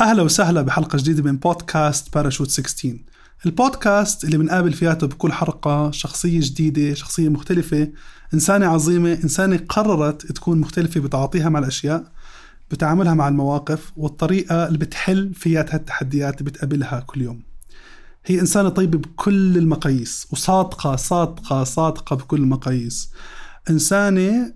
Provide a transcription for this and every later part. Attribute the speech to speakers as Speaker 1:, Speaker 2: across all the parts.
Speaker 1: أهلا وسهلا بحلقة جديدة من بودكاست باراشوت 16 البودكاست اللي بنقابل فياته بكل حلقة شخصية جديدة شخصية مختلفة إنسانة عظيمة إنسانة قررت تكون مختلفة بتعاطيها مع الأشياء بتعاملها مع المواقف والطريقة اللي بتحل فياتها التحديات اللي بتقابلها كل يوم. هي إنسانة طيبة بكل المقاييس وصادقة صادقة صادقة بكل المقاييس. إنسانة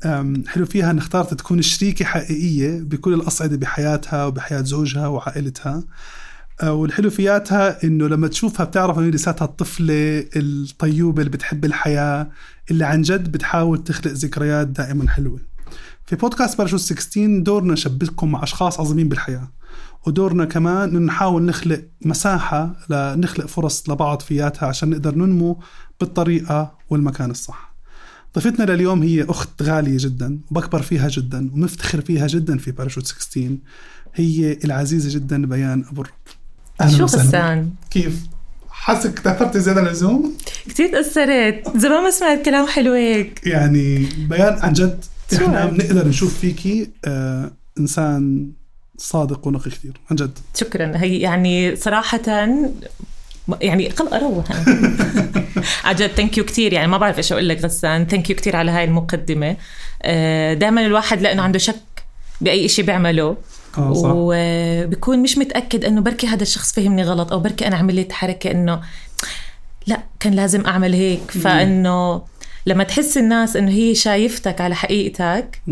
Speaker 1: حلو فيها أن اختارت تكون شريكة حقيقية بكل الأصعدة بحياتها وبحياة زوجها وعائلتها آه، والحلو فياتها إنه لما تشوفها بتعرف إنه لساتها الطفلة الطيوبة اللي بتحب الحياة اللي عن جد بتحاول تخلق ذكريات دائما حلوة. في بودكاست باراشوت 16 دورنا نشبككم مع أشخاص عظيمين بالحياة ودورنا كمان إنه نحاول نخلق مساحة لنخلق فرص لبعض فياتها عشان نقدر ننمو بالطريقة والمكان الصح. ضيفتنا لليوم هي أخت غالية جدا وبكبر فيها جدا ومفتخر فيها جدا في باراشوت 16 هي العزيزة جدا بيان أبو الرب.
Speaker 2: شو غسان؟
Speaker 1: كيف؟ حاسك تأثرتي زيادة عن اللزوم؟
Speaker 2: كثير تأثرت. زمان ما سمعت كلام حلو هيك.
Speaker 1: يعني بيان عن جد إحنا بنقدر نشوف فيكي آه إنسان صادق ونقي كثير عن جد.
Speaker 2: شكرا. هي يعني صراحة يعني قل أروح. عن جد thank you كثير يعني ما بعرف إيش أقول لك غسان. thank you كثير على هاي المقدمة. آه، دائما الواحد لأنه عنده شك بأي شيء بيعمله.
Speaker 1: آه.
Speaker 2: وبكون مش متأكد إنه بركي هذا الشخص فهمني غلط أو بركي أنا عملت حركة إنه لا كان لازم أعمل هيك. فإنه لما تحس الناس إنه هي شايفتك على حقيقتك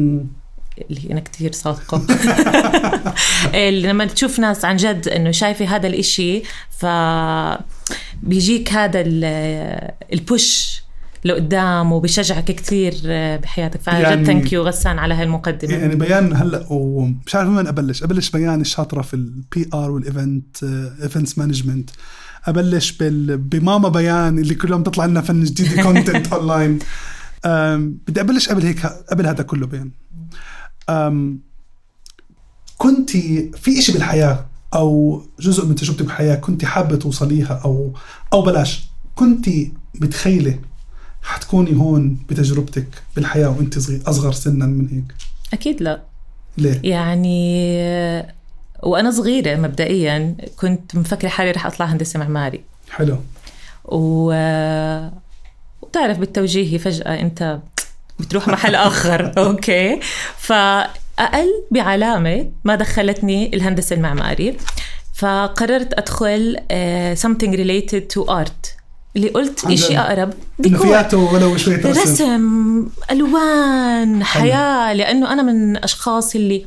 Speaker 2: اللي أنا كثير صادقة. لما تشوف ناس عن جد إنه شايفة هذا الإشي ف بيجيك هذا ال push لقدام وبشجعك كثير بحياتك. فعن يعني جد thank you غسان على هالمقدمة.
Speaker 1: يعني بيان هلأ ومش عارف وين أبلش. أبلش بيان الشاطرة في ال PR وال event events management أبلش بال بماما بيان اللي كل يوم تطلع لنا فن جديد content online بدي أبلش قبل هيك قبل هذا كله بيان. كنت في إشي بالحياة أو جزء من تجربتك بالحياة كنت حابة توصليها أو أو بلاش. كنت متخيلة حتكوني هون بتجربتك بالحياة وأنت صغير أصغر سنا من هيك؟
Speaker 2: أكيد لا.
Speaker 1: ليه؟
Speaker 2: يعني وأنا صغيرة مبدئيا كنت مفكرة حالي رح أطلع هندسة معماري.
Speaker 1: حلو.
Speaker 2: و... وبتعرف بالتوجيهي فجأة أنت بتروح محل آخر. أوكي. فأقل بعلامة ما دخلتني الهندسة المعماري. فقررت أدخل uh, something related to art. اللي قلت شيء أقرب.
Speaker 1: ديكور ولو شوية
Speaker 2: رسم رسم ألوان حياة. لأنه أنا من الأشخاص اللي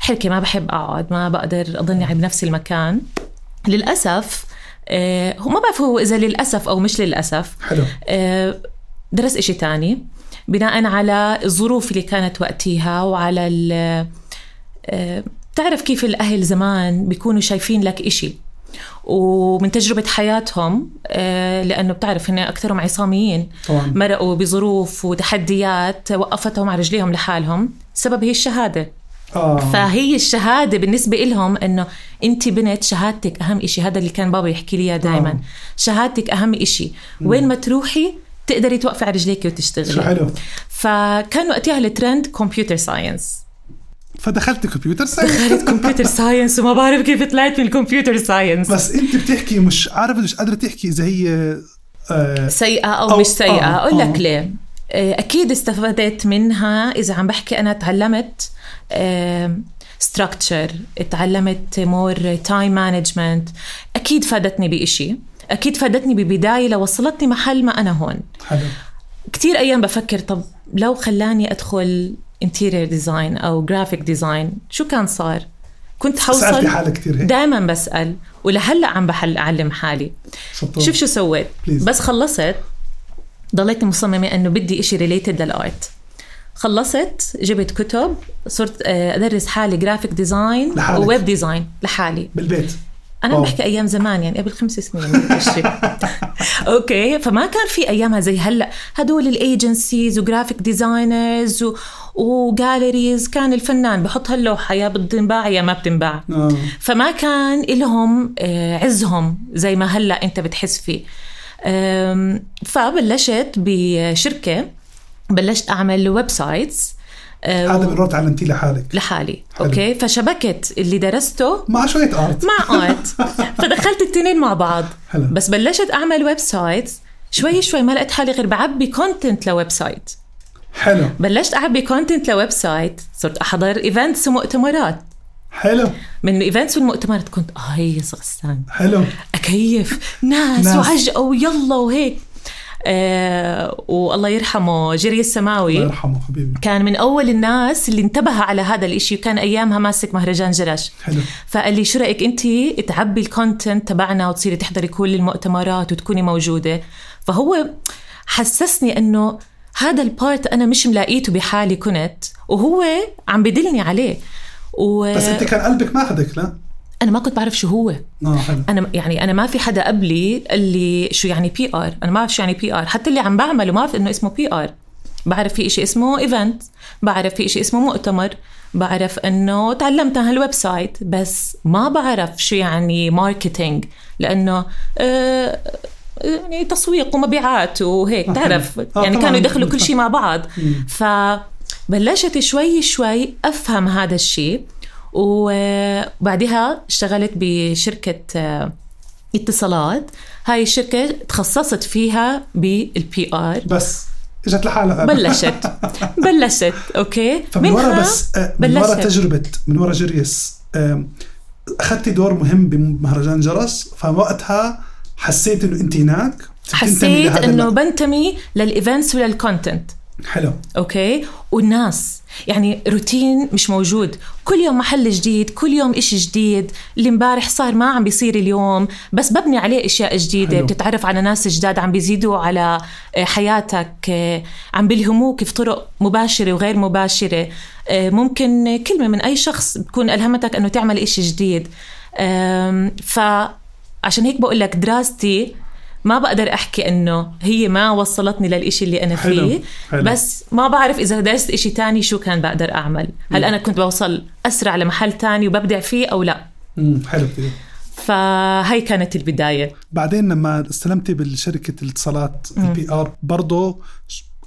Speaker 2: حركة ما بحب أقعد ما بقدر أضلني بنفس المكان. للأسف آه هو ما بعرف هو إذا للأسف أو مش للأسف.
Speaker 1: حلو.
Speaker 2: آه درس إشي تاني. بناء على الظروف اللي كانت وقتها وعلى آه، بتعرف كيف الأهل زمان بيكونوا شايفين لك إشي ومن تجربة حياتهم آه، لأنه بتعرف هن أكثرهم عصاميين
Speaker 1: طبعا.
Speaker 2: مرقوا بظروف وتحديات وقفتهم على رجليهم لحالهم السبب هي الشهادة
Speaker 1: آه.
Speaker 2: فهي الشهادة بالنسبة لهم إنه أنت بنت شهادتك أهم إشي هذا اللي كان بابا يحكي لي دائما آه. شهادتك أهم إشي وين ما تروحي تقدري توقفي على رجليك وتشتغلي.
Speaker 1: شو حلو.
Speaker 2: فكان وقتها الترند كمبيوتر ساينس
Speaker 1: فدخلت كمبيوتر ساينس
Speaker 2: دخلت كمبيوتر ساينس وما بعرف كيف طلعت من ال computer science
Speaker 1: بس انت بتحكي مش عارفة مش قادرة تحكي إذا هي
Speaker 2: آه سيئة أو, أو مش سيئة. آه أقول لك آه. ليه. آه، أكيد استفدت منها إذا عم بحكي أنا تعلمت structure تعلمت more time management أكيد فادتني بإشي. أكيد فادتني ببداية لوصلتني محل ما أنا هون.
Speaker 1: حلو.
Speaker 2: كثير أيام بفكر طب لو خلاني أدخل interior design أو graphic design شو كان صار؟ كنت حوصل
Speaker 1: حالك كثير هيك.
Speaker 2: دائما بسأل ولهلأ عم بحل أعلم حالي.
Speaker 1: شطور.
Speaker 2: شوف شو سويت. بس خلصت ضليتني مصممة إنه بدي إشي related لل art خلصت جبت كتب صرت آه، أدرس حالي graphic design و web design لحالي.
Speaker 1: بالبيت.
Speaker 2: أنا بحكي أيام زمان يعني قبل خمس سنين okay فما كان في أيامها زي هلأ. هدول ال agencies و graphic designers و galleries كان الفنان بحط هاللوحة يا بتنباع يا ما بتنباع.
Speaker 1: آه.
Speaker 2: فما كان لهم آه، عزهم زي ما هلأ أنت بتحس فيه. فبلشت بشركة بلشت أعمل websites
Speaker 1: هذا بالرو تعلمتيه لحالك.
Speaker 2: لحالي.
Speaker 1: حلو.
Speaker 2: okay. فشبكت اللي درسته
Speaker 1: مع شوية ارت
Speaker 2: مع ارت فدخلت التنين مع بعض.
Speaker 1: حلو.
Speaker 2: بس بلشت أعمل website شوي شوي ما لقيت حالي غير بعبي content ل website.
Speaker 1: حلو.
Speaker 2: بلشت أعبي content ل website. صرت أحضر events ومؤتمرات.
Speaker 1: حلو.
Speaker 2: من ال events والمؤتمرات كنت اهيص غسان
Speaker 1: حلو.
Speaker 2: أكيف. ناس,
Speaker 1: ناس.
Speaker 2: وعجقه ويلا وهيك. آه والله يرحمه. جريس سماوي.
Speaker 1: الله يرحمه حبيبي.
Speaker 2: كان من أول الناس اللي انتبه على هذا الإشي وكان أيامها ماسك مهرجان جرش.
Speaker 1: حلو.
Speaker 2: فقال لي شو رأيك أنت تعبي ال content تبعنا وتصيري تحضري كل المؤتمرات وتكوني موجودة؟ فهو حسسني إنه هذا ال part أنا مش ملاقيته بحالي كنت. وهو عم بدلني عليه. و...
Speaker 1: بس أنت كان قلبك ماخذك لا؟
Speaker 2: أنا ما كنت بعرف شو هو.
Speaker 1: حلو.
Speaker 2: أنا يعني أنا ما في حدا قبلي قال لي شو يعني PR أنا ما بعرف شو يعني PR حتى اللي عم بعمله ما بعرف إنه اسمه PR بعرف في إشي اسمه event بعرف في إشي اسمه مؤتمر. بعرف إنه تعلمت عن هال website بس ما بعرف شو يعني marketing لأنه آه يعني تسويق ومبيعات وهيك.
Speaker 1: آه،
Speaker 2: تعرف.
Speaker 1: آه،
Speaker 2: يعني. كانوا يدخلوا كل شيء مع بعض. فبلشت شوي شوي أفهم هذا الشيء وبعدها اشتغلت بشركة آه، اتصالات. هاي الشركة تخصصت فيها بال PR
Speaker 1: بس إجت لحالها.
Speaker 2: بلشت. بلشت okay.
Speaker 1: فمن ورا بس آه، من ورا. تجربة من ورا جريس أخذتي دور مهم بمهرجان جرش. فوقتها حسيت إنه أنت هناك.
Speaker 2: حسيت
Speaker 1: إنه
Speaker 2: بنتمي
Speaker 1: لل
Speaker 2: events ولل content
Speaker 1: حلو.
Speaker 2: okay؟ والناس يعني روتين مش موجود. كل يوم محل جديد كل يوم إشي جديد. اللي امبارح صار ما عم بيصير اليوم بس ببني عليه أشياء جديدة.
Speaker 1: حلو.
Speaker 2: بتتعرف على ناس جداد عم بيزيدوا على آه، حياتك آه، عم بيلهموك في طرق مباشرة وغير مباشرة. آه، ممكن كلمة من أي شخص بتكون ألهمتك إنه تعمل إشي جديد. فعشان هيك بقول لك دراستي ما بقدر أحكي إنه هي ما وصلتني للإشي اللي أنا
Speaker 1: حلو،
Speaker 2: فيه
Speaker 1: حلو.
Speaker 2: بس ما بعرف إذا درست إشي تاني شو كان بقدر أعمل. هل أنا كنت بوصل أسرع لمحل تاني وببدع فيه أو لا؟
Speaker 1: مم. حلو
Speaker 2: فهي كانت البداية.
Speaker 1: بعدين لما استلمتي بالشركة الاتصالات ال PR برضه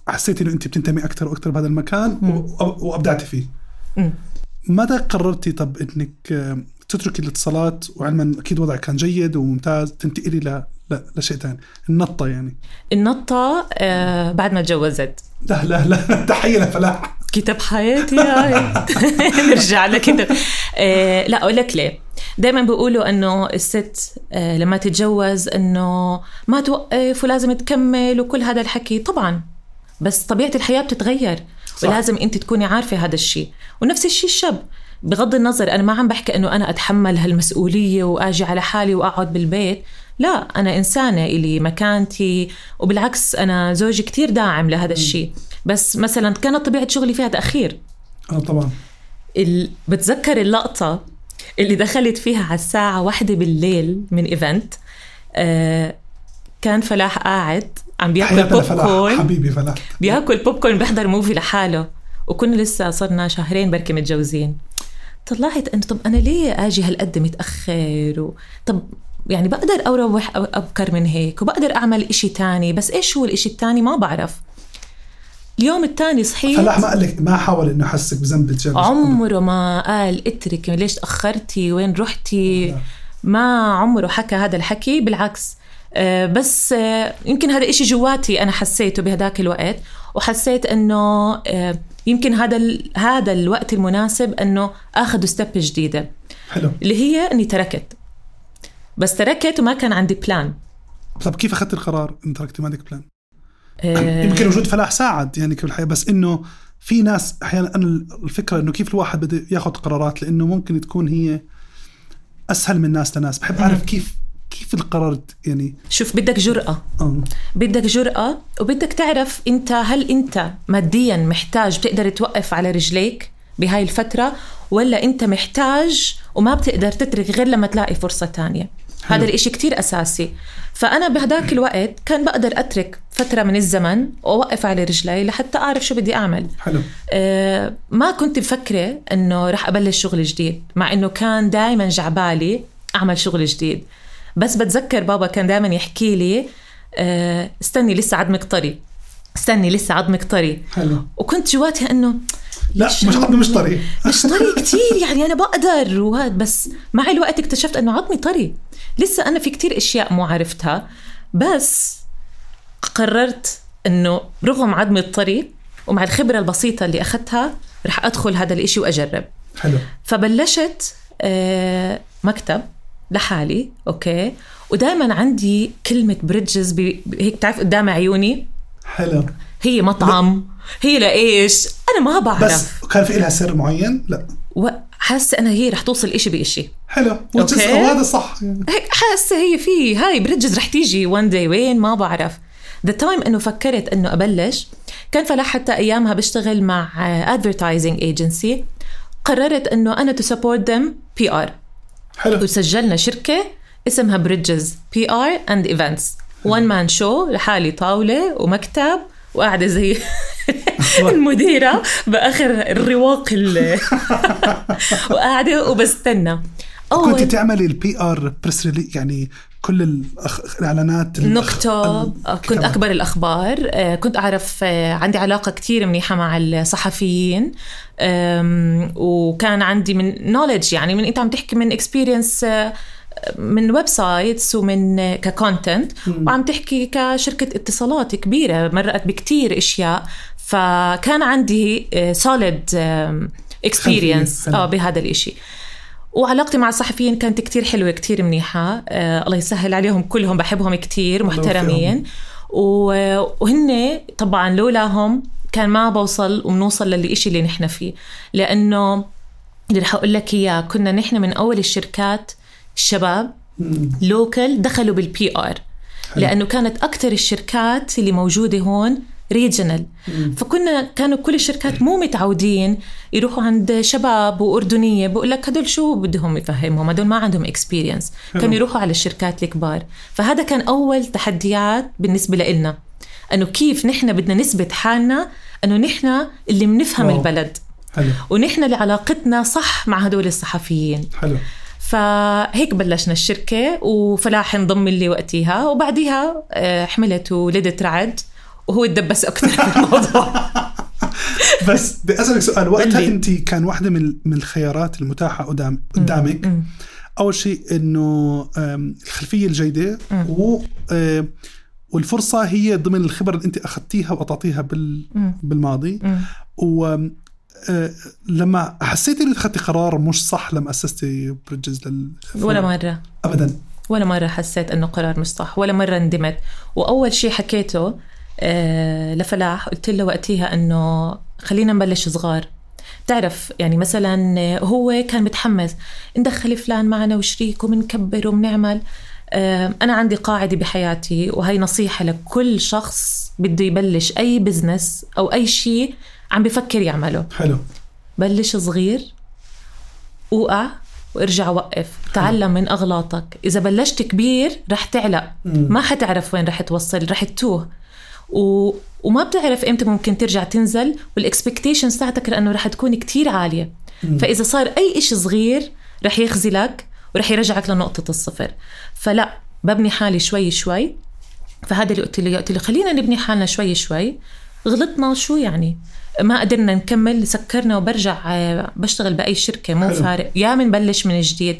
Speaker 1: حسيتي إنه أنت بتنتمي أكثر وأكثر بهذا المكان وأبدعتي فيه. متى قررتي طب إنك تتركي الاتصالات؟ وعلما أكيد وضعك كان جيد وممتاز تنتقلي ل... ل... لشيء ثاني النطة يعني.
Speaker 2: النطة آه بعد ما تجوزت.
Speaker 1: لا لا لا تحية لفلاح.
Speaker 2: كتاب حياتي هاي نرجع لكتاب آه لا أقول لك ليه. دائما بيقولوا إنه الست آه لما تتجوز إنه ما توقف ولازم تكمل وكل هذا الحكي. طبعا. بس طبيعة الحياة بتتغير.
Speaker 1: صح.
Speaker 2: ولازم أنت تكوني عارفة هذا الشيء. ونفس الشيء الشاب. بغض النظر أنا ما عم بحكي إنه أنا أتحمل هالمسؤولية وآجي على حالي وأقعد بالبيت. لا أنا إنسانة إلي مكانتي وبالعكس أنا زوجي كتير داعم لهذا الشيء بس مثلا كانت طبيعة شغلي فيها تأخير.
Speaker 1: آه طبعا.
Speaker 2: ال... بتذكر اللقطة اللي دخلت فيها على الساعة واحدة بالليل من إيفنت. آه كان فلاح قاعد عم بياكل بوب كورن
Speaker 1: حبيبي فلاح.
Speaker 2: بياكل بوب كورن بيحضر movie لحاله. وكنا لسه صرنا شهرين بركي متجوزين. طلعت إنه طب أنا ليه آجي هالقد متأخر؟ و... طب يعني بقدر أروح أو- أبكر من هيك وبقدر أعمل إشي تاني بس إيش هو الإشي التاني؟ ما بعرف. اليوم التاني صحيت.
Speaker 1: فلاح ما قال لك ما حاول إنه يحسك بذنب الجلد
Speaker 2: عمره ما قال اتركي ليش تأخرتي؟ وين رحتي؟ ما عمره حكى هذا الحكي بالعكس. آه، بس آه، يمكن هذا إشي جواتي أنا حسيته بهداك الوقت وحسيت أنه آه، يمكن هذا هذا الوقت المناسب أنه أخذ step جديدة.
Speaker 1: حلو.
Speaker 2: اللي هي أني تركت. بس تركت وما كان عندي plan
Speaker 1: طب كيف أخذت القرار ان تركتي ما عندك بلان؟
Speaker 2: آه،
Speaker 1: يمكن وجود فلاح ساعد يعني كيف الحياة بس إنه في ناس أحيانا أنا الفكرة إنه كيف الواحد بده ياخذ قرارات لإنه ممكن تكون هي أسهل من ناس لناس بحب أعرف كيف كيف القرار يعني
Speaker 2: شوف بدك جرأة
Speaker 1: آه.
Speaker 2: بدك جرأة وبدك تعرف أنت هل أنت ماديا محتاج بتقدر توقف على رجليك بهاي الفترة ولا أنت محتاج وما بتقدر تترك غير لما تلاقي فرصة تانية. هذا الإشي كتير أساسي. فأنا بهداك الوقت كان بقدر أترك فترة من الزمن وأوقف على رجلي لحتى أعرف شو بدي أعمل.
Speaker 1: حلو.
Speaker 2: آه، ما كنت مفكرة إنه رح أبلش شغل جديد مع إنه كان دائما جعبالي أعمل شغل جديد. بس بتذكر بابا كان دائما يحكي لي آه، استني لسه عظمك طري استني لسه عظمك طري
Speaker 1: حلو.
Speaker 2: وكنت جواتي إنه
Speaker 1: لا مش عظمي مش طري
Speaker 2: مش طري كتير يعني أنا بقدر. وهاد بس مع الوقت اكتشفت إنه عظمي طري لسه أنا في كتير أشياء مو عرفتها بس قررت إنه رغم عظمي الطري ومع الخبرة البسيطة اللي أخذتها رح أدخل هذا الإشي وأجرب.
Speaker 1: حلو.
Speaker 2: فبلشت آه، مكتب لحالي أوكي؟ ودائما عندي كلمة Bridges بي- هيك بتعرف قدام عيوني؟
Speaker 1: حلو.
Speaker 2: هي مطعم هي لإيش؟ أنا ما بعرف
Speaker 1: بس كان في لها سر معين؟ لا.
Speaker 2: وحاسه أنا هي رح توصل إشي بإشي.
Speaker 1: حلو. وهذا صح
Speaker 2: هيك حاسة هي في هاي Bridges رح تيجي one day وين؟ ما بعرف. the time إنه فكرت إنه أبلش كان فلاح حتى أيامها بشتغل مع advertising agency قررت إنه أنا to support them PR
Speaker 1: حلو.
Speaker 2: وسجلنا شركة اسمها Bridges PR and Events one man show لحالي طاولة ومكتب. وقاعدة زي المديرة بآخر الرواق ال- وقاعدة وبستنى.
Speaker 1: كنت تعملي ال PR press يعني كل الأخ... الإعلانات
Speaker 2: نكتب
Speaker 1: ال-
Speaker 2: كنت أكبر الأخبار. آه، كنت أعرف آه، عندي علاقة كتير منيحة مع الصحفيين. وكان عندي من knowledge يعني من أنت عم تحكي من experience من websites ومن آه، ك content وعم تحكي كشركة اتصالات كبيرة مرقت بكتير أشياء. فكان عندي solid experience
Speaker 1: خلفية.
Speaker 2: آه بهذا الإشي. وعلاقتي مع الصحفيين كانت كتير حلوة كتير منيحة. آه الله يسهل عليهم كلهم بحبهم كتير محترمين. و- وهن طبعا لولاهم كان ما بوصل وبنوصل للإشي اللي نحن فيه. لأنه اللي رح أقول لك إياه كنا نحن من أول الشركات الشباب local دخلوا بال PR لأنه كانت أكثر الشركات اللي موجودة هون regional فكنا كانوا كل الشركات مو متعودين يروحوا عند شباب وأردنية. بقول لك هدول شو بدهم يفهمهم؟ هدول ما عندهم experience كانوا يروحوا على الشركات الكبار. فهذا كان أول تحديات بالنسبة لنا إنه كيف نحن بدنا نثبت حالنا إنه نحن اللي بنفهم. البلد.
Speaker 1: حلو.
Speaker 2: ونحن اللي علاقتنا صح مع هدول الصحفيين.
Speaker 1: حلو.
Speaker 2: فهيك بلشنا الشركة وفلاح انضم لي وقتها وبعديها آه، حملت وولدت رعد وهو تدبس أكثر في الموضوع.
Speaker 1: بس بدي أسألك سؤال. وقتها. انت كان واحدة من من الخيارات المتاحة قدام قدامك. أول شيء إنه آم، الخلفية الجيدة و آم، والفرصة هي ضمن الخبره اللي انت أخذتيها وقطعتيها بال بالماضي. و لما حسيتي انه اخذتي قرار مش صح لما اسستي بريدجز لل
Speaker 2: ولا مرة.
Speaker 1: ابدا.
Speaker 2: ولا مرة حسيت أنه قرار مش صح ولا مرة ندمت وأول شيء حكيته آه، لفلاح قلت له وقتها أنه خلينا نبلش صغار. بتعرف يعني مثلا آه، هو كان متحمس ندخل فلان معنا وشريك وبنكبر وبنعمل آه، أنا عندي قاعدة بحياتي وهي نصيحة لكل شخص بده يبلش أي بزنس أو أي شيء عم بفكر يعمله
Speaker 1: حلو.
Speaker 2: بلش صغير وقع وارجع وقف. تعلم من أغلاطك. إذا بلشت كبير رح تعلق. ما حتعرف وين رح توصل رح تتوه. و... وما بتعرف إمتى ممكن ترجع تنزل وال expectations تاعتك لأنه رح تكون كتير عالية. فإذا صار أي إشي صغير رح يخذلك ورح يرجعك لنقطة الصفر. فلا ببني حالي شوي شوي. فهذا اللي قلت له قلت له خلينا نبني حالنا شوي شوي. غلطنا شو يعني؟ ما قدرنا نكمل سكرنا وبرجع آه، بشتغل بأي شركة مو. فارق. يا بنبلش من جديد.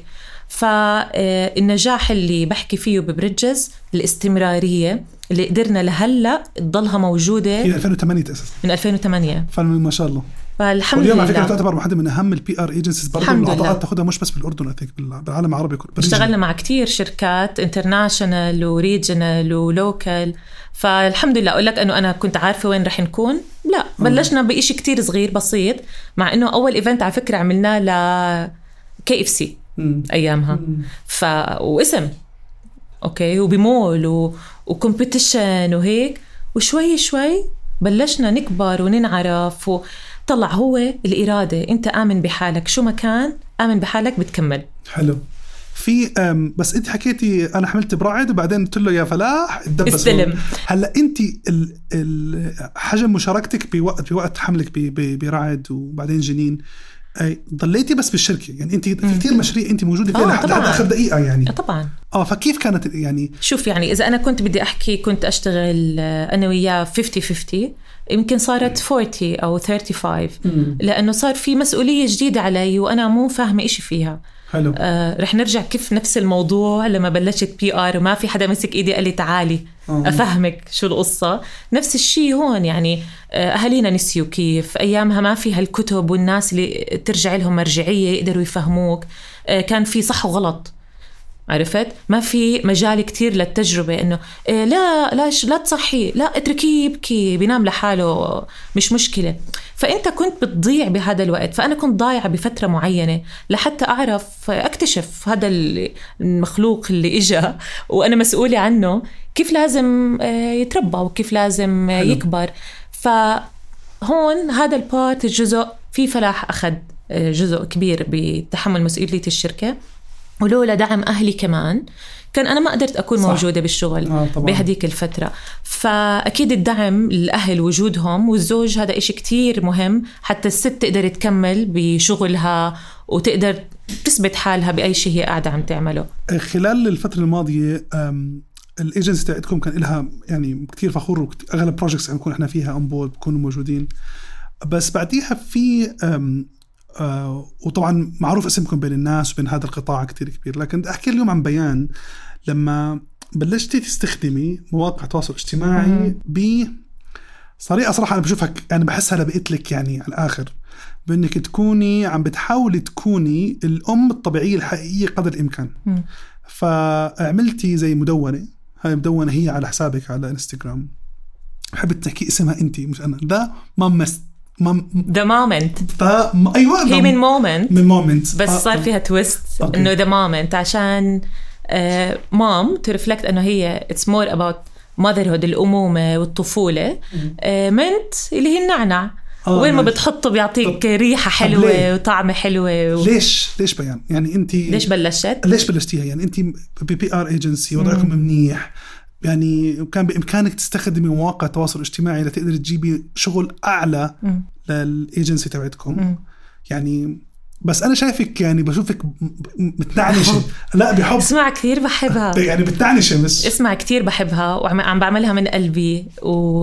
Speaker 2: فالنجاح اللي بحكي فيه ب Bridges الاستمرارية اللي قدرنا لهلأ تضلها موجودة
Speaker 1: هي 2008 تاسست
Speaker 2: من 2008
Speaker 1: فما شاء الله.
Speaker 2: فالحمد
Speaker 1: واليوم على فكرة
Speaker 2: لله
Speaker 1: تعتبر واحدة من أهم ال PR agencies برضه
Speaker 2: الحمد لله.
Speaker 1: العطاءات تاخذها مش بس بالأردن بالعالم العربي كله
Speaker 2: اشتغلنا مع كتير شركات international و regional و local. فالحمد لله. أقول لك إنه أنا كنت عارفة وين رح نكون. لا بلشنا بإشي كتير صغير بسيط مع إنه أول event على فكرة عملناه ل KFC
Speaker 1: مم.
Speaker 2: أيامها. ف واسم. أوكي؟ وبمول و... و competition وهيك. وشوي شوي بلشنا نكبر وننعرف وطلع هو الإرادة أنت آمن بحالك. شو ما كان آمن بحالك بتكمل.
Speaker 1: حلو. في بس أنت حكيتي أنا حملت برعد وبعدين قلت له يا فلاح اتدبس
Speaker 2: استلم.
Speaker 1: هلأ أنت ال ال حجم مشاركتك بوقت بوقت حملك برعد وبعدين جنين. ضليتي بس بالشركة. يعني أنت في كثير مشاريع أنت موجودة فيها
Speaker 2: آه،
Speaker 1: لحد
Speaker 2: طبعاً.
Speaker 1: لحد آخر دقيقة يعني.
Speaker 2: آه، طبعا.
Speaker 1: آه فكيف كانت يعني؟
Speaker 2: شوف يعني إذا أنا كنت بدي أحكي كنت أشتغل آه، أنا وياه 50 50 يمكن صارت 40 أو 35 لأنه صار في مسؤولية جديدة علي وأنا مو فاهمة إشي فيها.
Speaker 1: حلو.
Speaker 2: آه رح نرجع كيف نفس الموضوع لما بلشت PR وما في حدا مسك إيدي قال لي تعالي
Speaker 1: آه.
Speaker 2: أفهمك شو القصة. نفس الشيء هون يعني آه، أهالينا نسيوا كيف. أيامها ما في هالكتب والناس اللي ترجع لهم مرجعية يقدروا يفهموك. آه، كان في صح وغلط. عرفت؟ ما في مجال كتير للتجربة إنه إيه لا لا لا تصحي لا اتركيه يبكي بينام لحاله مش مشكلة. فأنت كنت بتضيع بهذا الوقت فأنا كنت ضايعة بفترة معينة لحتى أعرف أكتشف هذا المخلوق اللي إجا وأنا مسؤولة عنه كيف لازم آه، يتربى وكيف لازم حلو. يكبر. فهون هذا البارت الجزء في فلاح أخذ آه، جزء كبير بتحمل مسؤولية الشركة. ولولا دعم أهلي كمان كان أنا ما قدرت أكون صح. موجودة بالشغل آه بهديك الفترة. فأكيد الدعم الأهل وجودهم والزوج هذا إشي كتير مهم. حتى الست تقدر تكمل بشغلها وتقدر تثبت حالها بأي شيء هي قاعدة عم تعمله.
Speaker 1: خلال الفترة الماضية الإيجنسي تاعتكم كان لها يعني كثير فخور أغلب projects عم نكون إحنا فيها on board بكونوا موجودين. بس بعديها في وطبعا معروف اسمكم بين الناس وبين هذا القطاع كتير كبير. لكن بدي أحكي اليوم عن بيان لما بلشتي تستخدمي مواقع التواصل الاجتماعي ب طريقة صراحة أنا بشوفها أنا بحسها لبقيت لك يعني على الآخر بأنك تكوني عم بتحاولي تكوني الأم الطبيعية الحقيقية قدر الإمكان. فعملتي زي مدونة هاي مدونة هي على حسابك على إنستغرام. بحب تحكي اسمها انت مش أنا. the mom
Speaker 2: the moment
Speaker 1: ف أيوه
Speaker 2: هي من moment
Speaker 1: من moment
Speaker 2: بس صار فيها twist إنه the moment عشان mom to reflect إنه هي it's more about motherhood الأمومة والطفولة. mint uh, اللي هي النعنع آه وين ما بتحطه بيعطيك ريحة حلوة وطعمة حلوة
Speaker 1: و... ليش؟ ليش بيان؟ يعني انت
Speaker 2: ليش بلشت؟
Speaker 1: ليش بلشتيها؟ يعني انت ب PR agency وضعكم منيح. يعني كان بإمكانك تستخدمي مواقع التواصل الاجتماعي لتقدري تجيبي شغل أعلى للإيجنسي تبعتكم. يعني بس أنا شايفك يعني بشوفك متنعنشة. لا بحب.
Speaker 2: اسمع كثير بحبها.
Speaker 1: يعني بتنعنشه بس.
Speaker 2: اسمع كثير بحبها وعم بعملها من قلبي. و...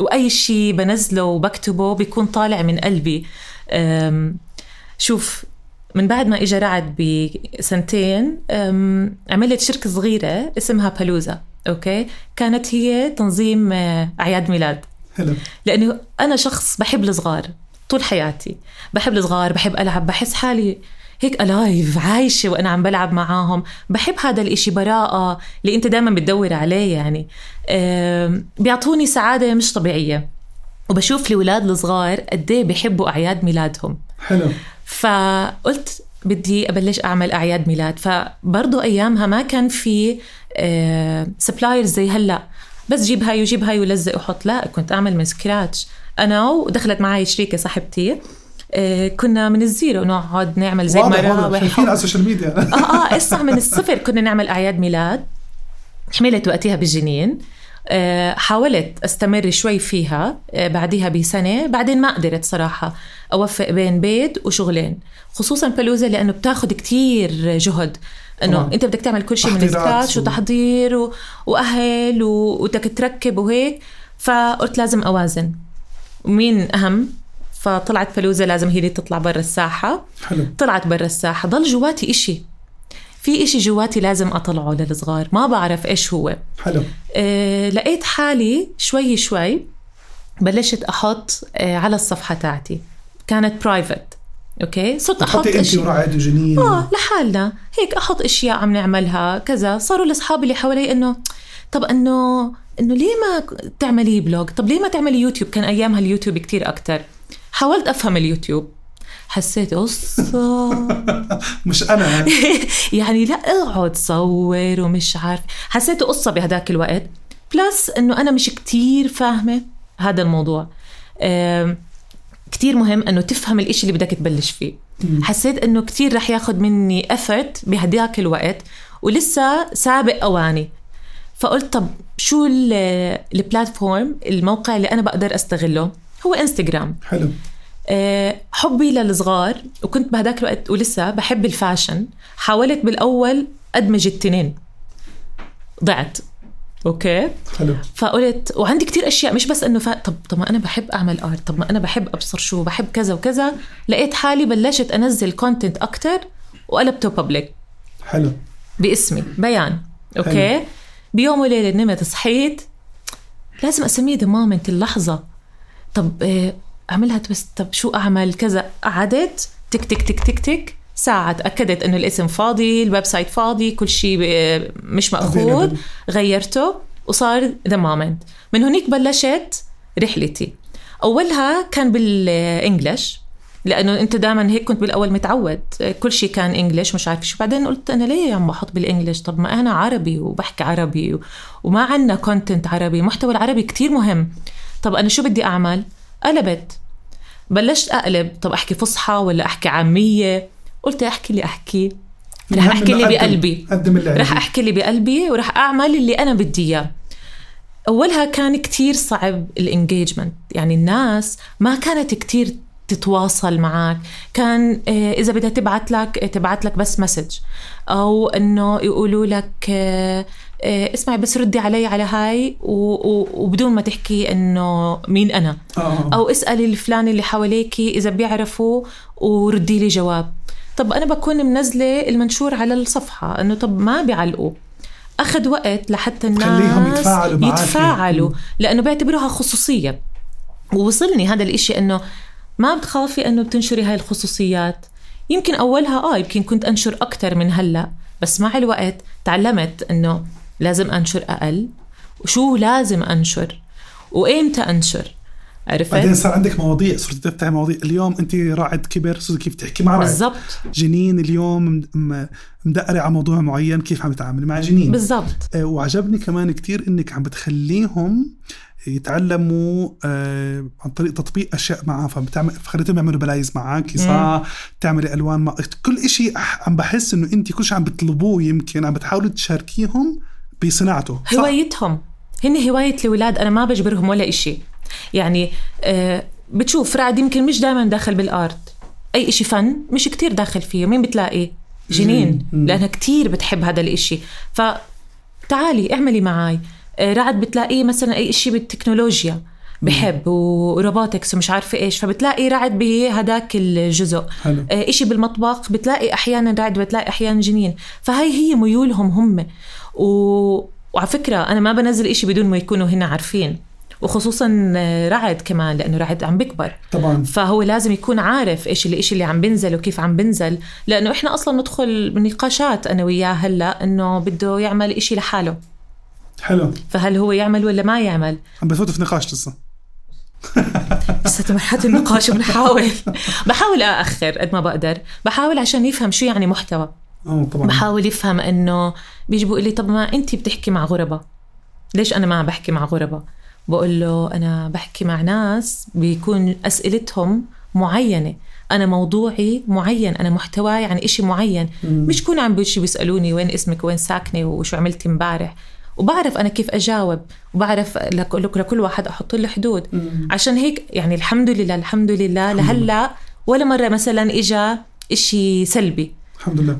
Speaker 2: وأي شيء بنزله وبكتبه بيكون طالع من قلبي. شوف من بعد ما اجى رعد بسنتين عملت شركة صغيرة اسمها بالوزا أوكي؟ كانت هي تنظيم آه، أعياد ميلاد.
Speaker 1: حلو.
Speaker 2: لأنه أنا شخص بحب الصغار طول حياتي. بحب الصغار بحب ألعب بحس حالي هيك ال life عايشة وأنا عم بلعب معاهم. بحب هذا الإشي براءة اللي أنت دائما بتدور عليه يعني. بيعطوني سعادة مش طبيعية. وبشوف الاولاد الصغار قد إيه بحبوا أعياد ميلادهم.
Speaker 1: حلو.
Speaker 2: فقلت بدي أبلش أعمل أعياد ميلاد. فبرضه أيامها ما كان في suppliers آه، زي هلا. بس جيب هاي وجيب هاي ولزق وحط. لا كنت أعمل من scratch أنا ودخلت معي شريكة صاحبتي. آه، كنا من ال zero نقعد نعمل زي
Speaker 1: مراوح شايفين على ال social
Speaker 2: media آه آه اسمع من الصفر كنا نعمل أعياد ميلاد. حملت وقتها بالجنين حاولت أستمر شوي فيها بعديها بسنة بعدين ما قدرت صراحة أوفق بين بيت وشغلين خصوصا بلوزة لأنه بتاخذ كتير جهد إنه أنت بدك تعمل كل شيء من سكراتش وتحضير و... وأهل وبدك تركب وهيك فقلت لازم أوازن. مين أهم؟ فطلعت فلوزه لازم هي اللي تطلع برا الساحة.
Speaker 1: حلو.
Speaker 2: طلعت برا الساحة ضل جواتي إشي. في إشي جواتي لازم أطلعه للصغار. ما بعرف إيش هو.
Speaker 1: حلو.
Speaker 2: آه لقيت حالي شوي شوي بلشت أحط آه على الصفحة تاعتي. كانت private okay؟
Speaker 1: صرت أحط اشياء ورعد وجنين.
Speaker 2: آه لحالنا. هيك أحط أشياء عم نعملها. كذا. صاروا الأصحاب اللي حوالي إنه طب إنه إنه ليه ما تعملي blog طب ليه ما تعملي يوتيوب كان أيامها اليوتيوب كتير أكتر. حاولت أفهم اليوتيوب. حسيت قصة
Speaker 1: مش أنا.
Speaker 2: يعني لا اقعد صور ومش عارف. حسيت قصة بهداك الوقت. بلس إنه أنا مش كتير فاهمة هذا الموضوع. كتير مهم إنه تفهم الإشي اللي بدك تبلش فيه. مم. حسيت إنه كتير رح ياخد مني افرت بهداك الوقت ولسه سابق أواني. فقلت طب شو البلاتفورم الموقع اللي أنا بقدر أستغله؟ هو انستغرام
Speaker 1: حلو.
Speaker 2: حبي للصغار وكنت بهداك الوقت ولسه بحب ال fashion. حاولت بالأول ادمج التنتين ضعت. okay؟
Speaker 1: حلو.
Speaker 2: فقلت وعندي كتير أشياء مش بس إنه ف... طب طب ما أنا بحب أعمل art طب ما أنا بحب أبصر شو بحب كذا وكذا. لقيت حالي بلشت أنزل content أكتر وقلبته public
Speaker 1: حلو.
Speaker 2: باسمي. بيان. okay؟
Speaker 1: حلو.
Speaker 2: بيوم وليلة نمت صحيت. لازم أسميه the moment اللحظة. طب آه، أعملها twist طب شو أعمل؟ كذا قعدت. تك تك تك تك تك. ساعة تأكدت إنه الاسم فاضي ال website فاضي كل شيء مش مأخوذ. غيرته وصار the moment من هنيك بلشت رحلتي. أولها كان بال English لأنه أنت دائما هيك كنت بالأول متعود. كل شيء كان English مش عارف شو. بعدين قلت أنا ليه عم بحط بال English؟ طب ما أنا عربي وبحكي عربي. وما عندنا content عربي. محتوى العربي كتير مهم. طب أنا شو بدي أعمل؟ قلبت. بلشت أقلب طب أحكي فصحى ولا أحكي عامية؟ قلت أحكي اللي أحكي. رح
Speaker 1: أحكي
Speaker 2: اللي بقلبي.
Speaker 1: قدم اللي
Speaker 2: رح. أحكي اللي بقلبي ورح أعمل اللي أنا بدي إياه. أولها كان كتير صعب ال engagement يعني الناس ما كانت كتير تتواصل معك. كان آه، إذا بدها تبعت لك تبعت لك بس message أو إنه يقولوا لك آه، اسمعي بس ردي علي على هاي وبدون ما تحكي إنه مين أنا.
Speaker 1: آه.
Speaker 2: أو اسألي الفلان اللي حواليكي إذا بيعرفوا وردي لي جواب. طب أنا بكون منزلة المنشور على الصفحة إنه طب ما بيعلقوا. أخذ وقت لحتى الناس
Speaker 1: خليهم يتفاعلوا.
Speaker 2: يتفاعلوا. لأنه بيعتبروها خصوصية. ووصلني هذا الإشي إنه ما بتخافي إنه بتنشري هاي الخصوصيات. يمكن أولها آه يمكن كنت أنشر أكثر من هلأ. بس مع الوقت تعلمت إنه لازم أنشر أقل. وشو لازم أنشر؟ وايمتى أنشر؟ عرفت؟
Speaker 1: بعدين صار عندك مواضيع صرت تفتحي مواضيع. اليوم أنت راعد كبر صرت كيف تحكي؟ مع
Speaker 2: بالضبط.
Speaker 1: جنين اليوم مدقرة على موضوع معين كيف عم تتعاملي مع جنين.
Speaker 2: بالضبط.
Speaker 1: آه، وعجبني كمان كتير إنك عم بتخليهم يتعلموا آه، عن طريق تطبيق أشياء معها فبتعمل فخليتهم يعملوا بلايز معك صح تعملي ألوان مع كل أح- عم بحس إنه أنت كل شيء عم بتطلبوه يمكن عم بتحاولوا تشاركيهم بصناعته؟
Speaker 2: هوايتهم. هن هواية الأولاد أنا ما بجبرهم ولا إشي. يعني آه بتشوف رعد يمكن مش دائما داخل بالآرت أي إشي فن مش كتير داخل فيه. مين بتلاقي؟ جنين. لأنها كتير بتحب هذا الإشي. فتعالي اعملي معي آه رعد بتلاقيه مثلا أي إشي بالتكنولوجيا. بحب وروبوتكس ومش عارفة إيش. فبتلاقي رعد بهداك الجزء.
Speaker 1: حلو.
Speaker 2: آه، إشي بالمطبخ بتلاقي أحيانا رعد بتلاقي أحيانا جنين. فهي هي ميولهم هم. و... وعلى فكرة أنا ما بنزل إشي بدون ما يكونوا هن عارفين. وخصوصا آه، رعد كمان لأنه رعد عم بكبر
Speaker 1: طبعا.
Speaker 2: فهو لازم يكون عارف إيش الإشي اللي عم بنزل وكيف عم بنزل. لأنه إحنا أصلا ندخل بنقاشات أنا وياه هلأ إنه بده يعمل إشي لحاله.
Speaker 1: حلو.
Speaker 2: فهل هو يعمل ولا ما يعمل؟
Speaker 1: عم بفوتوا في نقاش لسه.
Speaker 2: لسه مرحلة النقاش وبنحاول بحاول أأخر قد ما بقدر. بحاول عشان يفهم شو يعني محتوى.
Speaker 1: طبعا.
Speaker 2: بحاول يفهم إنه بيجي بيقول لي طب ما انت بتحكي مع غرباء. ليش أنا ما بحكي مع غرباء؟ بقول له أنا بحكي مع ناس بيكون أسئلتهم معينة. أنا موضوعي معين أنا محتواي عن إشي معين. مش كون عم بيجي بيسألوني وين اسمك وين ساكنة وشو عملتي امبارح. وبعرف أنا كيف أجاوب. وبعرف لك- لك- لكل واحد أحط له حدود. عشان هيك يعني الحمد لله الحمد لله لهلأ ولا مرة مثلا إجا إشي سلبي.
Speaker 1: الحمد لله.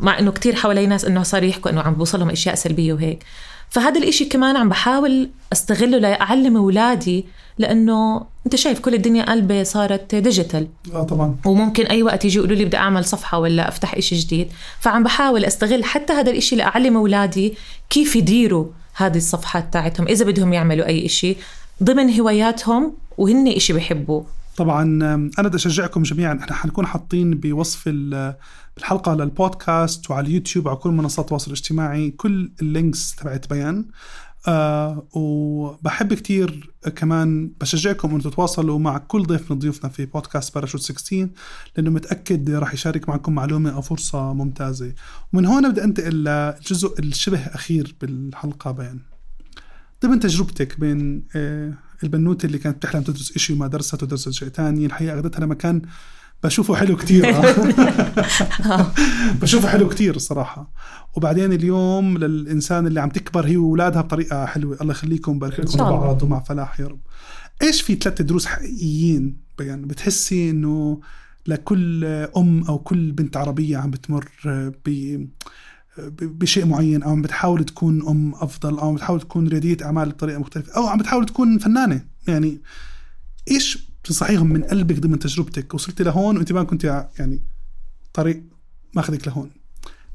Speaker 2: مع إنه كتير حوالي ناس إنه صار يحكوا إنه عم بوصلهم أشياء سلبية وهيك. فهذا الإشي كمان عم بحاول أستغله لأعلم أولادي لإنه أنت شايف كل الدنيا قلبة صارت ديجيتال.
Speaker 1: آه طبعا.
Speaker 2: وممكن أي وقت يجي يقولوا لي بدي أعمل صفحة ولا أفتح إشي جديد. فعم بحاول أستغل حتى هذا الإشي لأعلم أولادي كيف يديروا هذه الصفحات تاعتهم إذا بدهم يعملوا أي إشي. ضمن هواياتهم وهن إشي بحبوه
Speaker 1: طبعا أنا بدي أشجعكم جميعا. إحنا حنكون حاطين بوصف ال- الحلقة للبودكاست وعلى اليوتيوب وعلى كل منصات التواصل الاجتماعي كل ال links تبعت بيان. آه وبحب كتير كمان بشجعكم إنه تتواصلوا مع كل ضيف من ضيوفنا في بودكاست باراشوت 16 لأنه متأكد راح يشارك معكم معلومة أو فرصة ممتازة. ومن هون بدي أنتقل للجزء الشبه أخير بالحلقة بيان. ضمن تجربتك بين آه، البنوتة اللي كانت بتحلم تدرس إشي وما درست ودرست شيء تاني الحقيقة أخذتها لمكان بشوفه حلو كتير آه. بشوفه حلو كتير الصراحه وبعدين اليوم للإنسان اللي عم تكبر هي وأولادها بطريقة حلوة الله يخليكم بارك لكم. بعض ومع فلاح يا رب إيش في ثلاث دروس حقيقيين بيان بتحسي إنه لكل أم أو كل بنت عربية عم بتمر ب ب- بشيء معين أو عم بتحاول تكون أم أفضل أو عم بتحاول تكون رياديه أعمال بطريقة مختلفة أو عم بتحاول تكون فنانة. يعني إيش بتنصحيهم من قلبك ضمن تجربتك؟ وصلتي لهون وإنت ما كنت يعني طريق ماخذك لهون.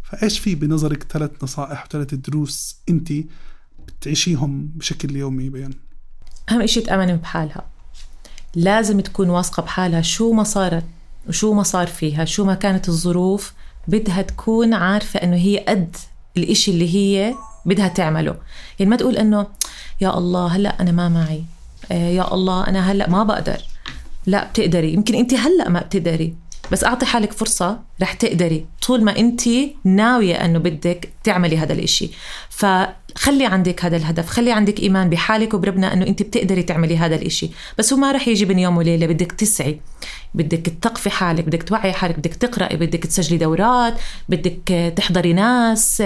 Speaker 1: فإيش في بنظرك ثلاث نصائح وثلاث دروس إنت بتعيشيهم بشكل يومي بيان؟
Speaker 2: أهم إشي تأمن بحالها. لازم تكون واثقة بحالها شو ما صارت وشو ما صار فيها شو ما كانت الظروف بدها تكون عارفة إنه هي قد الإشي اللي هي بدها تعمله. يعني ما تقول إنه يا الله هلأ أنا ما معي. آه، يا الله أنا هلأ ما بقدر. لا بتقدري. يمكن أنت هلأ ما بتقدري. بس أعطي حالك فرصة رح تقدري طول ما أنت ناوية أنه بدك تعملي هذا الإشي. فخلي عندك هذا الهدف خلي عندك إيمان بحالك وبربنا أنه أنت بتقدري تعملي هذا الإشي. بس هو ما رح يجي بين يوم وليلة بدك تسعي بدك تثقفي حالك بدك توعي حالك بدك تقرأي بدك تسجلي دورات بدك تحضري ناس.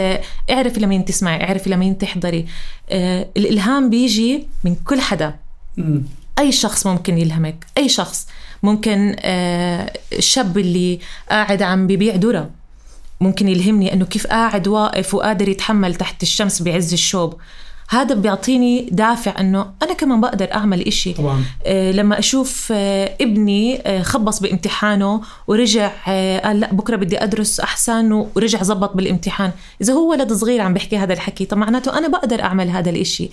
Speaker 2: اعرفي لمين تسمعي اعرفي لمين تحضري. آه، الإلهام بيجي من كل حدا. أي شخص ممكن يلهمك أي شخص. ممكن آه، الشاب اللي قاعد عم ببيع ذرة. ممكن يلهمني إنه كيف قاعد واقف وقادر يتحمل تحت الشمس بعز الشوب. هذا بيعطيني دافع إنه أنا كمان بقدر أعمل إشي.
Speaker 1: طبعا.
Speaker 2: آه، لما أشوف آه، ابني آه، خبص بامتحانه ورجع آه، قال لا بكرة بدي أدرس احسن ورجع زبط بالامتحان. إذا هو ولد صغير عم بيحكي هذا الحكي طب معناته أنا بقدر أعمل هذا الإشي.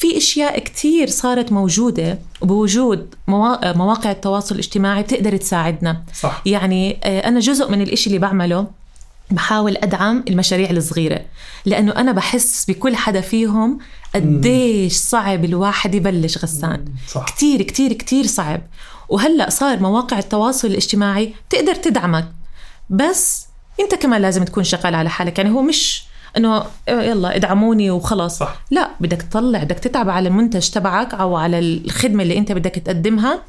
Speaker 2: في أشياء كتير صارت موجودة وبوجود موا- مواقع التواصل الاجتماعي بتقدر تساعدنا.
Speaker 1: صح.
Speaker 2: يعني آه، أنا جزء من الإشي اللي بعمله بحاول أدعم المشاريع الصغيرة لأنه أنا بحس بكل حدا فيهم قديش صعب الواحد يبلش غسان.
Speaker 1: صح.
Speaker 2: كتير كتير كتير صعب. وهلأ صار مواقع التواصل الاجتماعي تقدر تدعمك بس أنت كمان لازم تكون شغال على حالك. يعني هو مش إنه يلا ادعموني وخلاص.
Speaker 1: صح.
Speaker 2: لا بدك تطلع بدك تتعب على المنتج تبعك أو على الخدمة اللي أنت بدك تقدمها.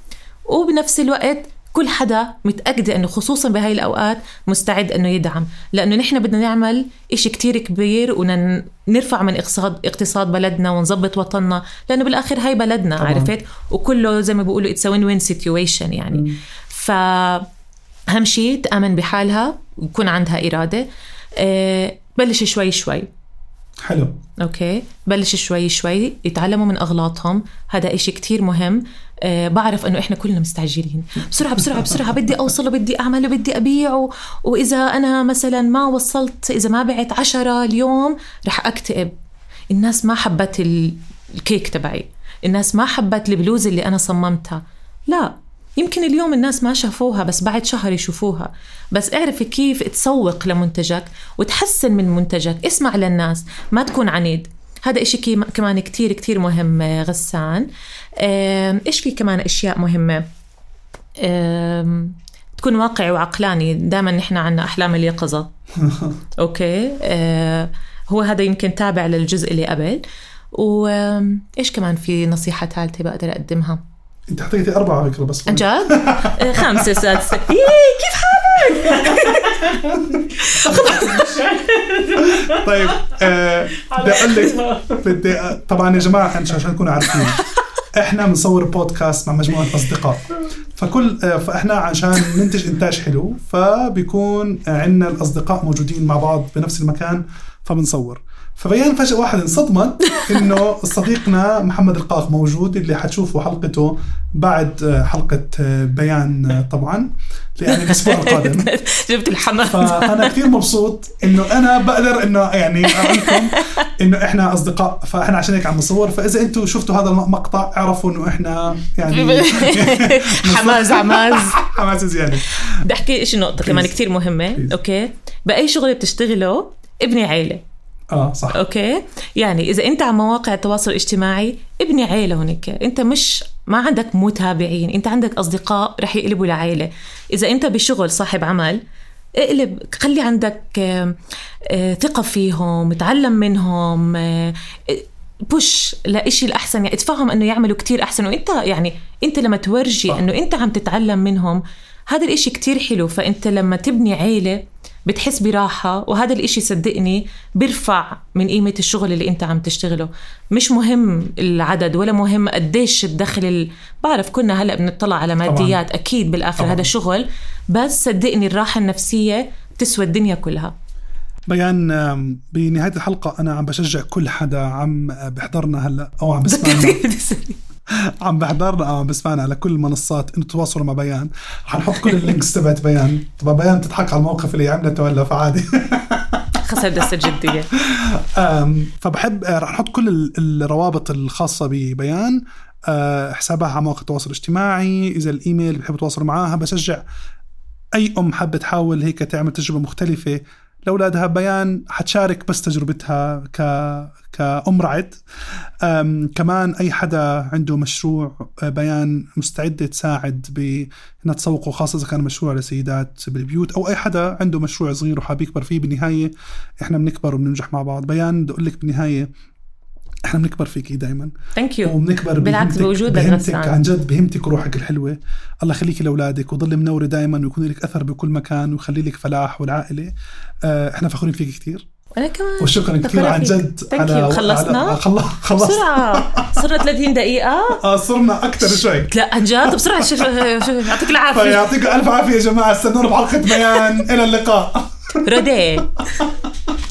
Speaker 2: وبنفس الوقت كل حدا متأكدة أنه خصوصا بهاي الأوقات مستعد أنه يدعم. لأنه نحن بدنا نعمل إشي كتير كبير ونرفع من اقتصاد اقتصاد بلدنا ونظبط وطننا. لأنه بالآخر هاي بلدنا
Speaker 1: طبعاً.
Speaker 2: عرفت؟ وكله زي ما بيقولوا it's a win-win situation يعني. أهم شيء تآمن بحالها ويكون عندها إرادة. آه، بلش شوي شوي.
Speaker 1: حلو.
Speaker 2: أوكي. بلش شوي شوي يتعلموا من أغلاطهم. هذا إشي كتير مهم. أه بعرف إنه إحنا كلنا مستعجلين. بسرعة بسرعة بسرعة. بدي اوصل وبدي اعمل وبدي ابيع و... وإذا أنا مثلا ما وصلت إذا ما بعت عشرة اليوم رح أكتئب. الناس ما حبت ال- الكيك تبعي. الناس ما حبت البلوزه اللي أنا صممتها. لا. يمكن اليوم الناس ما شافوها بس بعد شهر يشوفوها. بس اعرفي كيف تسوق لمنتجك وتحسن من منتجك. اسمع للناس ما تكون عنيد. هذا إشي كمان كتير كتير مهم آه، غسان. إيش في كمان أشياء مهمة؟ تكون واقعي وعقلاني. دائما نحن عنا أحلام اليقظة. أوكي؟ آه، هو هذا يمكن تابع للجزء اللي قبل. وإيش كمان في نصيحة ثالثة بقدر أقدمها؟
Speaker 1: انت حطيتي أربعة على فكرة بس.
Speaker 2: عن جد؟ آه، خمسة سادسة إيه كيف حالك؟
Speaker 1: طيب آه بدي أقول لك بدي طبعا يا جماعة عشان عشان تكونوا عارفين إحنا بنصور بودكاست مع مجموعة أصدقاء. فكل آه، فإحنا عشان ننتج إنتاج حلو فبيكون عندنا الأصدقاء موجودين مع بعض بنفس المكان فبنصور. فبيان فجأة واحد انصدمت إنه صديقنا محمد القاق موجود اللي حتشوفوا حلقته بعد آه، حلقة آه، بيان آه، طبعا يعني الأسبوع القادم.
Speaker 2: جبت الحمام.
Speaker 1: فأنا كثير مبسوط إنه أنا بقدر إنه يعني أقول إنه إحنا أصدقاء فإحنا عشان هيك عم نصور. فإذا أنتم شفتوا هذا المقطع اعرفوا إنه إحنا يعني
Speaker 2: حماز عماز
Speaker 1: حماس زيادة.
Speaker 2: بدي أحكي شيء نقطة كمان مهمة.
Speaker 1: Please.
Speaker 2: okay؟ بأي شغل بتشتغله ابني عيلة.
Speaker 1: آه صح.
Speaker 2: okay. يعني إذا أنت على مواقع التواصل الاجتماعي ابني عيلة هونيك أنت مش ما عندك متابعين. أنت عندك أصدقاء رح يقلبوا لعيلة. إذا أنت بشغل صاحب عمل اقلب خلي عندك آه، ثقة فيهم تعلم منهم آه، بوش لإشي الأحسن. يعني ادفعهم أنه يعملوا كتير أحسن. وإنت يعني أنت لما تورجي
Speaker 1: صح.
Speaker 2: أنه أنت عم تتعلم منهم هذا الإشي كتير حلو. فأنت لما تبني عيلة بتحس براحة وهذا الإشي صدقني بيرفع من قيمة الشغل اللي أنت عم تشتغله. مش مهم العدد ولا مهم قديش الدخل ال... بعرف كنا هلأ بنطلع على ماديات أكيد بالآخر
Speaker 1: طبعاً.
Speaker 2: هذا شغل بس صدقني الراحة النفسية بتسوى الدنيا كلها.
Speaker 1: بيان آم، بنهاية الحلقة أنا عم بشجع كل حدا عم بحضرنا هلأ أو عم بسمعنا عم بحضرنا. أو عم بسمعنا على كل المنصات. إنه تواصلوا مع بيان. حنحط كل ال links تبعت بيان. طبعا بيان تضحك على الموقف اللي عملته هلا فعادي.
Speaker 2: خسر دست الجدية.
Speaker 1: فبحب آه، رح نحط كل ال- الروابط الخاصة ببيان. آه، حسابها على مواقع التواصل الاجتماعي. إذا الإيميل بحب تواصلوا معاها بشجع أي أم حابة تحاول هيك تعمل تجربة مختلفة. لأولادها بيان حتشارك بس تجربتها ك كأم رعد. كمان أي حدا عنده مشروع آه، بيان مستعدة تساعد بأنها تسوقه خاصة إذا كان مشروع لسيدات بالبيوت أو أي حدا عنده مشروع صغير وحاب يكبر فيه. بالنهاية إحنا بنكبر وبننجح مع بعض. بيان بدي أقول لك بالنهاية إحنا بنكبر فيكي دائما
Speaker 2: thank you
Speaker 1: وبنكبر
Speaker 2: بالعكس بوجودك
Speaker 1: بهمتك عن جد بهمتك وروحك الحلوة. الله يخليكي لأولادك وضل منوره دائما ويكون لك أثر بكل مكان ويخلي لك فلاح والعائلة. آه، إحنا فخورين فيك كثير
Speaker 2: أنا كمان
Speaker 1: وشكرا كثير عن. جد
Speaker 2: thank you. خلصنا؟
Speaker 1: على خلص خلص.
Speaker 2: بسرعة. صرنا 30 دقيقة.
Speaker 1: آه صرنا أكثر شوي.
Speaker 2: لا عن جد؟ بسرعة. شو- شو- شو- يعطيك العافية.
Speaker 1: فيعطيكم ألف عافية يا جماعة. استنونا بحلقه بيان إلى اللقاء.
Speaker 2: رودي